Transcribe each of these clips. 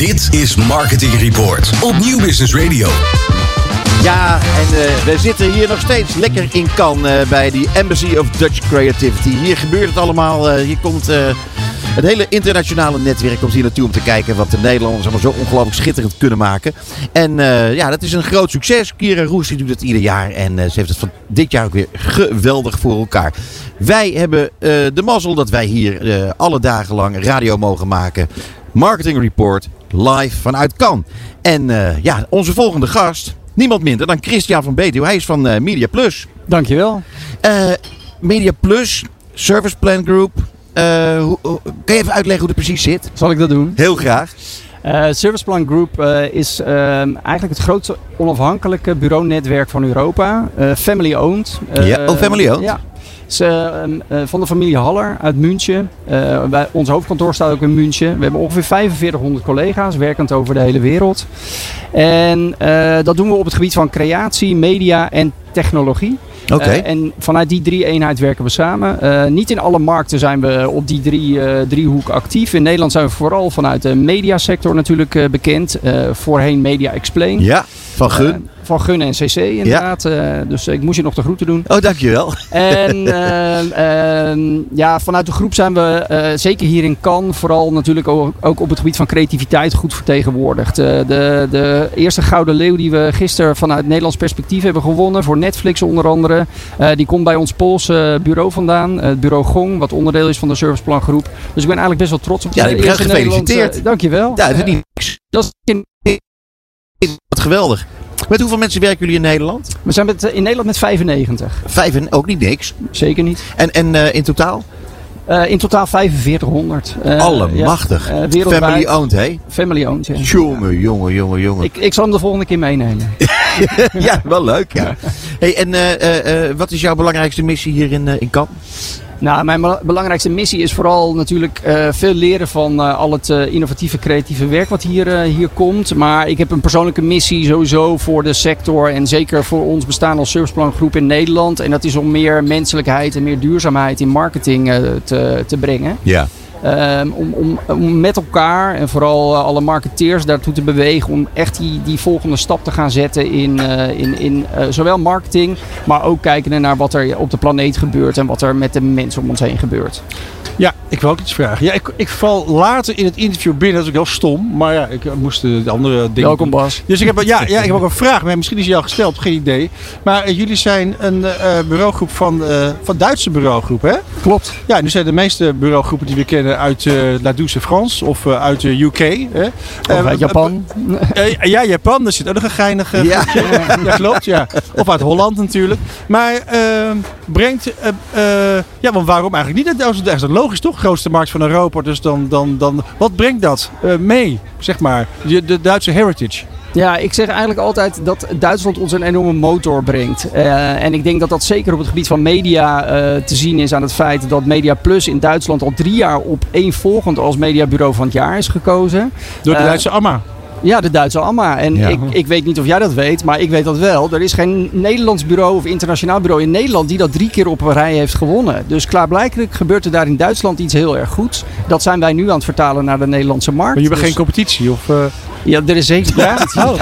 Dit is Marketing Report op Nieuw Business Radio. Ja, en uh, we zitten hier nog steeds lekker in Cannes uh, bij die Embassy of Dutch Creativity. Hier gebeurt het allemaal. Uh, hier komt het hele internationale netwerk komt hier naartoe om te kijken wat de Nederlanders allemaal zo ongelooflijk schitterend kunnen maken. En ja, dat is een groot succes. Kira Roes doet het ieder jaar en ze heeft het van dit jaar ook weer geweldig voor elkaar. Wij hebben de mazzel dat wij hier alle dagen lang radio mogen maken. Marketing Report live vanuit Cannes. En ja, onze volgende gast Niemand minder dan Christian van Betuwe. Hij is van uh, Media Plus. Dankjewel. Uh, Media Plus, Service Plan Group. Hoe, kan je even uitleggen hoe het precies zit? Zal ik dat doen? Heel graag. Uh, Service Plan Group uh, is uh, eigenlijk het grootste onafhankelijke bureaunetwerk van Europa. family owned. ja, oh, family owned? Ja. Is, van de familie Haller uit München. Bij, ons hoofdkantoor staat ook in München. We hebben ongeveer 4500 collega's werkend over de hele wereld. En dat doen we op het gebied van creatie, media en technologie. Okay. Uh, en vanuit die drie eenheid werken we samen. Uh, niet in alle markten zijn we op die drie, uh, driehoek actief. In Nederland zijn we vooral vanuit de mediasector natuurlijk bekend. voorheen Media Explain. Ja, van Gun van Gun en CC inderdaad. Ja. Uh, dus ik moest je nog de groeten doen. Oh, dankjewel. En uh, uh, ja, vanuit de groep zijn we zeker hier in Cannes vooral natuurlijk ook, ook, op het gebied van creativiteit goed vertegenwoordigd. de, de eerste Gouden Leeuw die we gisteren vanuit Nederlands perspectief hebben gewonnen voor Netflix onder andere. die komt bij ons Poolse bureau vandaan. Het bureau Gong, wat onderdeel is van de Serviceplan groep. Dus ik ben eigenlijk best wel trots op Ja, ik ben gefeliciteerd. dankjewel. Ja, dat is niet niks. Dat is wat geweldig. Met hoeveel mensen werken jullie in Nederland? We zijn met, in Nederland met 95. Vijf en ook niet niks? Zeker niet. En, en uh, in totaal? Uh, in totaal 4500. Uh, Allemachtig. Ja, Family owned, hè? Family owned, ja. Jongen, jongen, jongen, jongen. Ik, ik zal hem de volgende keer meenemen. ja, wel leuk, ja. Hey, en wat is jouw belangrijkste missie hier in, in Kamp? Nou, mijn belangrijkste missie is vooral natuurlijk uh, veel leren van uh, al het uh, innovatieve creatieve werk wat hier, hier komt. Maar ik heb een persoonlijke missie sowieso voor de sector en zeker voor ons bestaan als serviceplangroep in Nederland. En dat is om meer menselijkheid en meer duurzaamheid in marketing te, te brengen. Ja. Um, om, om, met elkaar en vooral uh, alle marketeers daartoe te bewegen om echt die, die volgende stap te gaan zetten in, uh, in, in uh, zowel marketing, maar ook kijken naar wat er op de planeet gebeurt en wat er met de mensen om ons heen gebeurt. Ja, ik wil ook iets vragen. Ja, ik, ik val later in het interview binnen, dat is ook heel stom, maar ja, ik moest de andere dingen. Welkom Bas. Dus ik heb, ja, ja, ik heb ook een vraag, maar misschien is die al gesteld, geen idee. Maar jullie zijn een bureaugroep van, van Duitse bureaugroep, hè? Klopt. Ja, nu zijn de meeste bureaugroepen die we kennen uit La Douce France of uit de UK. Hè. Of uit Japan. ja, Japan. Daar zit ook nog een geinige ja. ja, klopt. Ja. Of uit Holland natuurlijk. Maar brengt... Eh, ja, want waarom eigenlijk niet? Dat is, logisch toch? Grootste markt van Europa. Dus dan, dan, dan, wat brengt dat mee, zeg maar? De, de Duitse heritage. Ja, ik zeg eigenlijk altijd dat Duitsland ons een enorme motor brengt. Uh, en ik denk dat dat zeker op het gebied van media uh, te zien is aan het feit dat Media Plus in Duitsland al drie jaar op één volgend als mediabureau van het jaar is gekozen. Door de Duitse AMA. Ja, de Duitse AMA. En ja. ik, ik weet niet of jij dat weet, maar ik weet dat wel. Er is geen Nederlands bureau of internationaal bureau in Nederland die dat drie keer op een rij heeft gewonnen. Dus klaarblijkelijk gebeurt er daar in Duitsland iets heel erg goeds. Dat zijn wij nu aan het vertalen naar de Nederlandse markt. Maar je hebt dus... geen competitie? Of, uh... Ja, er is zeker. Ja? Oh.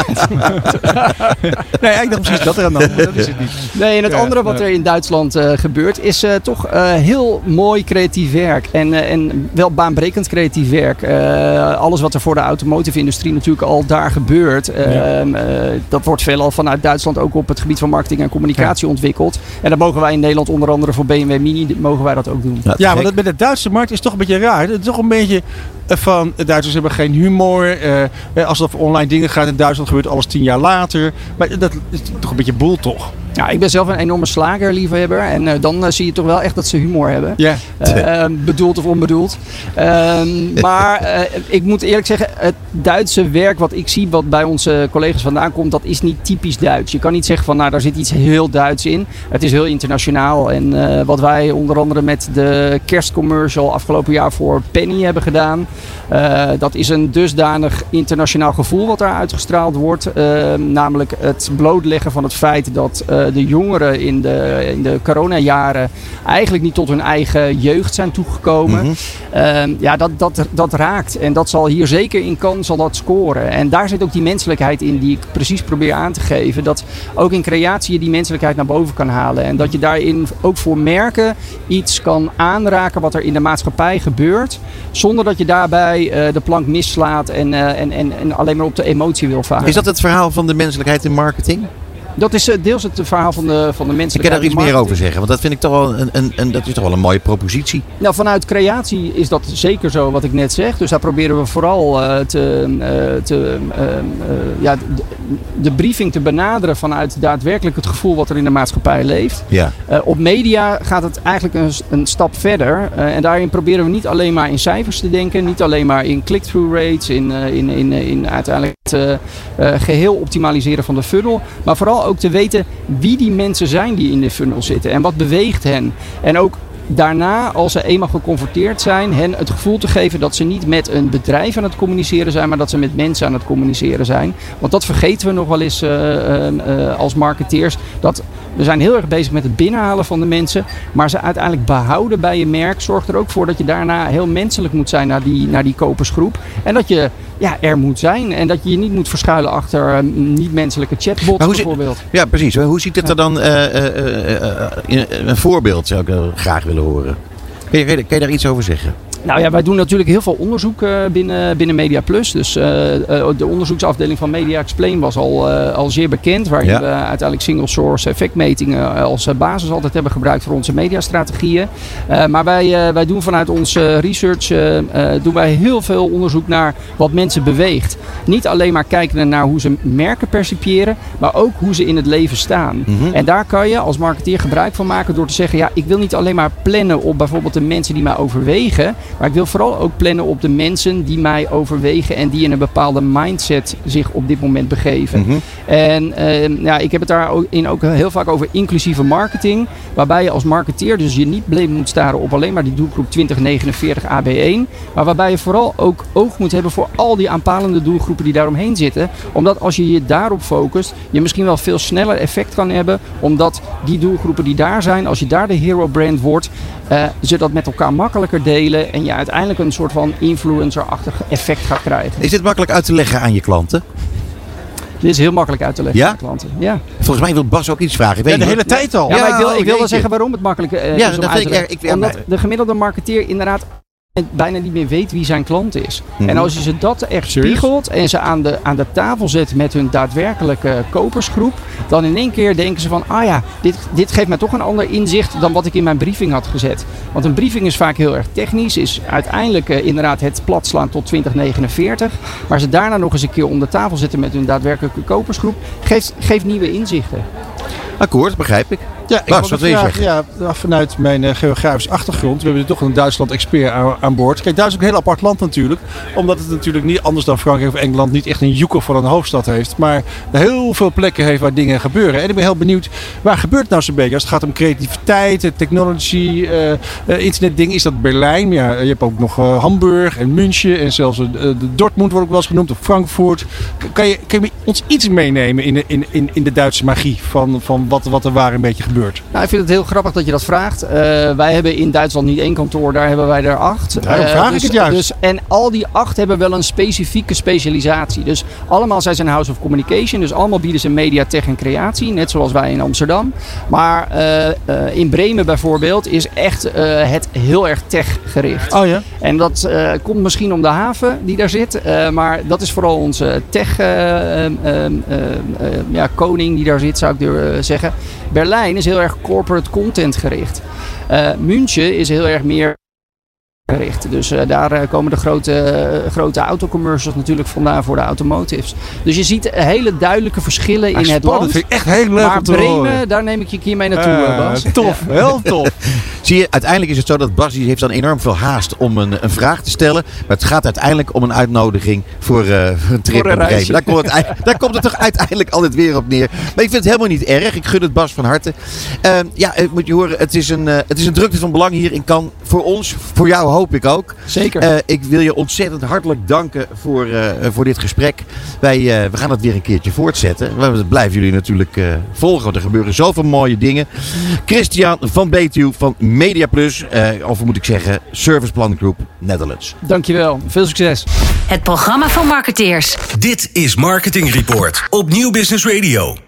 nee, ik dacht precies dat er aan de Dat is het niet. Nee, en het ja, andere wat er in Duitsland uh, gebeurt is uh, toch uh, heel mooi creatief werk. En, en wel baanbrekend creatief werk. alles wat er voor de automotive industrie natuurlijk al daar gebeurt. Ja. Ehm, dat wordt veelal vanuit Duitsland ook op het gebied van marketing en communicatie ja. ontwikkeld. En dat mogen wij in Nederland onder andere voor BMW Mini mogen wij dat ook doen. Ja, want met de Duitse markt is toch een beetje raar. Het is toch een beetje van Duitsers hebben geen humor. Uh, als het over online dingen gaat in Duitsland gebeurt alles tien jaar later. Maar dat is toch een beetje boel toch? Ja, ik ben zelf een enorme slagerliefhebber. En uh, dan uh, zie je toch wel echt dat ze humor hebben. Ja. Yeah. Uh, bedoeld of onbedoeld. maar ik moet eerlijk zeggen, het Duitse werk wat ik zie, wat bij onze collega's vandaan komt, dat is niet typisch Duits. Je kan niet zeggen van, nou, daar zit iets heel Duits in. Het is heel internationaal. En wat wij onder andere met de kerstcommercial afgelopen jaar voor Penny hebben gedaan, dat is een dusdanig internationaal gevoel wat daar uitgestraald wordt. namelijk het blootleggen van het feit dat de jongeren in de, in de coronajaren eigenlijk niet tot hun eigen jeugd zijn toegekomen. Mhm. Ehm, ja, dat, dat, dat raakt. En dat zal hier zeker in kan zal dat scoren. En daar zit ook die menselijkheid in die ik precies probeer aan te geven. Dat ook in creatie je die menselijkheid naar boven kan halen. En dat je daarin ook voor merken iets kan aanraken wat er in de maatschappij gebeurt. Zonder dat je daarbij eh, de plank mislaat en, eh, en, en, en alleen maar op de emotie wil varen. Is dat het verhaal van de menselijkheid in marketing? Dat is eh, deels het verhaal van de, van de Ik menselijkheid. kan daar iets meer over zeggen, want dat vind ik toch wel een, een, een, dat is toch wel een mooie propositie. Nou, vanuit creatie is dat zeker zo wat ik net zeg. Dus daar proberen we vooral eh, te, eh, te, ja, de, de briefing te benaderen vanuit daadwerkelijk het gevoel wat er in de maatschappij leeft. Ja. Op media gaat het eigenlijk een, een stap verder. En daarin proberen we niet alleen maar in cijfers te denken, niet alleen maar in click-through rates, in, in, in, in uiteindelijk het eh, eh, geheel optimaliseren van de funnel. Maar vooral ook te weten wie die mensen zijn die in de funnel zitten en wat beweegt hen. En ook daarna, als ze eenmaal geconfronteerd zijn, hen het gevoel te geven dat ze niet met een bedrijf aan het communiceren zijn, maar dat ze met mensen aan het communiceren zijn. Want dat vergeten we nog wel eens eh, eh, eh, als marketeers. Dat we zijn heel erg bezig met het binnenhalen van de mensen, maar ze uiteindelijk behouden bij je merk zorgt er ook voor dat je daarna heel menselijk moet zijn naar die, naar die kopersgroep. En dat je ja, er moet zijn en dat je je niet moet verschuilen achter eh, niet-menselijke chatbots bijvoorbeeld. Ja, precies. Hoe ziet het er dan? eh, eh, in- een voorbeeld zou ik graag willen horen. Kun je- kun je daar iets over zeggen? Nou ja, wij doen natuurlijk heel veel onderzoek eh, binnen, binnen Media Plus. Dus eh, eh, de onderzoeksafdeling van Media Explain was al, al zeer bekend. Waarin Ja. we uiteindelijk single source effectmetingen als basis altijd hebben gebruikt voor onze mediastrategieën. Maar wij, wij doen vanuit onze research doen wij heel veel onderzoek naar wat mensen beweegt. Niet alleen maar kijken naar hoe ze merken percipiëren, maar ook hoe ze in het leven staan. Mhm. En daar kan je als marketeer gebruik van maken door te zeggen: ja, ik wil niet alleen maar plannen op bijvoorbeeld de mensen die mij overwegen, maar ik wil vooral ook plannen op de mensen die mij overwegen en die in een bepaalde mindset zich op dit moment begeven. Mhm. En eh, ja, ik heb het daar ook in ook heel vaak over inclusieve marketing. Waarbij je als marketeer dus je niet blind moet staren op alleen maar die doelgroep 2049 AB1. Maar waarbij je vooral ook oog moet hebben voor al die aanpalende doelgroepen die daaromheen zitten. Omdat als je je daarop focust, je misschien wel veel sneller effect kan hebben. Omdat die doelgroepen die daar zijn, als je daar de hero brand wordt, eh, ze dat met elkaar makkelijker delen. En je uiteindelijk een soort van influencer-achtig effect gaat krijgen. Is dit makkelijk uit te leggen aan je klanten? Dit is heel makkelijk uit te leggen Ja? aan klanten. Ja. Volgens mij wil Bas ook iets vragen. Ik weet Ja, de niet, hele tijd al. Ja, maar ik wil, oh, ik wil wel zeggen waarom het makkelijk eh, Ja, is om dat uit vind te ik erg- leggen. ik- ja, Omdat de gemiddelde marketeer inderdaad bijna niet meer weet wie zijn klant is. Mhm. En als je ze dat echt spiegelt en ze aan de, aan de tafel zet met hun daadwerkelijke kopersgroep, dan in één keer denken ze van, ah ja, dit, dit geeft mij toch een ander inzicht dan wat ik in mijn briefing had gezet. Want een briefing is vaak heel erg technisch, is uiteindelijk eh, inderdaad het platslaan tot 2049. Maar ze daarna nog eens een keer om de tafel zetten met hun daadwerkelijke kopersgroep, geeft, geeft nieuwe inzichten. Akkoord, begrijp ik. Ja, ik Bas, wou wat wil je vragen, ja, vanuit mijn eh, geografische achtergrond. We hebben toch een Duitsland-expert aan, aan boord. Kijk, Duitsland is ook een heel apart land natuurlijk. Omdat het natuurlijk niet anders dan Frankrijk of Engeland niet echt een joeker van een hoofdstad heeft. Maar heel veel plekken heeft waar dingen gebeuren. En ik ben heel benieuwd, waar gebeurt het nou zo'n beetje? Als het gaat om creativiteit, eh, technology, eh, internetdingen. Is dat Berlijn? Ja, je hebt ook nog Hamburg en München. En zelfs de Dortmund wordt ook wel eens genoemd. Of Frankfurt. Kan je, kan je ons iets meenemen in de, in, in, in de Duitse magie? Van, van wat, wat er waar een beetje gebeurt? Nou, ik vind het heel grappig dat je dat vraagt. Eh, wij hebben in Duitsland niet één kantoor, daar hebben wij er acht. Daarom Eh, vraag ik dus, het juist. Dus, en al die acht hebben wel een specifieke specialisatie. Dus allemaal zijn ze een House of Communication. Dus allemaal bieden ze media, tech en creatie. Net zoals wij in Amsterdam. Maar eh, in Bremen bijvoorbeeld is echt het heel erg tech gericht. Oh ja? En dat komt misschien om de haven die daar zit. maar dat is vooral onze tech eh, ehm, ehm, ehm, ja, koning die daar zit, zou ik durven zeggen. Berlijn is heel erg corporate content gericht. Eh München is heel erg meer gericht. Dus eh, daar eh, komen de grote, eh, grote autocommercials natuurlijk vandaan voor de automotives. Dus je ziet hele duidelijke verschillen Ah, in het land. vind ik echt heel leuk Maar om te horen. Bremen, daar neem ik je keer mee naartoe, Bas. Tof, heel tof. Zie je, uiteindelijk is het zo dat Bas die heeft dan enorm veel haast om een, een vraag te stellen. Maar het gaat uiteindelijk om een uitnodiging voor, eh, een trip naar Bremen. Daar komt, het, daar komt het toch uiteindelijk altijd weer op neer. Maar ik vind het helemaal niet erg. Ik gun het Bas van harte. Eh, ja, ik moet je horen, het is, een, het is een drukte van belang hier in Cannes. Voor ons, voor jou hoop ik ook. Zeker. Eh, ik wil je ontzettend hartelijk danken voor, eh, voor dit gesprek. Wij we gaan het weer een keertje voortzetten. We blijven jullie natuurlijk volgen. Want er gebeuren zoveel mooie dingen. Christian van Betuw van Media Plus. of moet ik zeggen, Service Plan Group Netherlands. Dankjewel. Veel succes. Het programma van marketeers. Dit is Marketing Report op Nieuw Business Radio.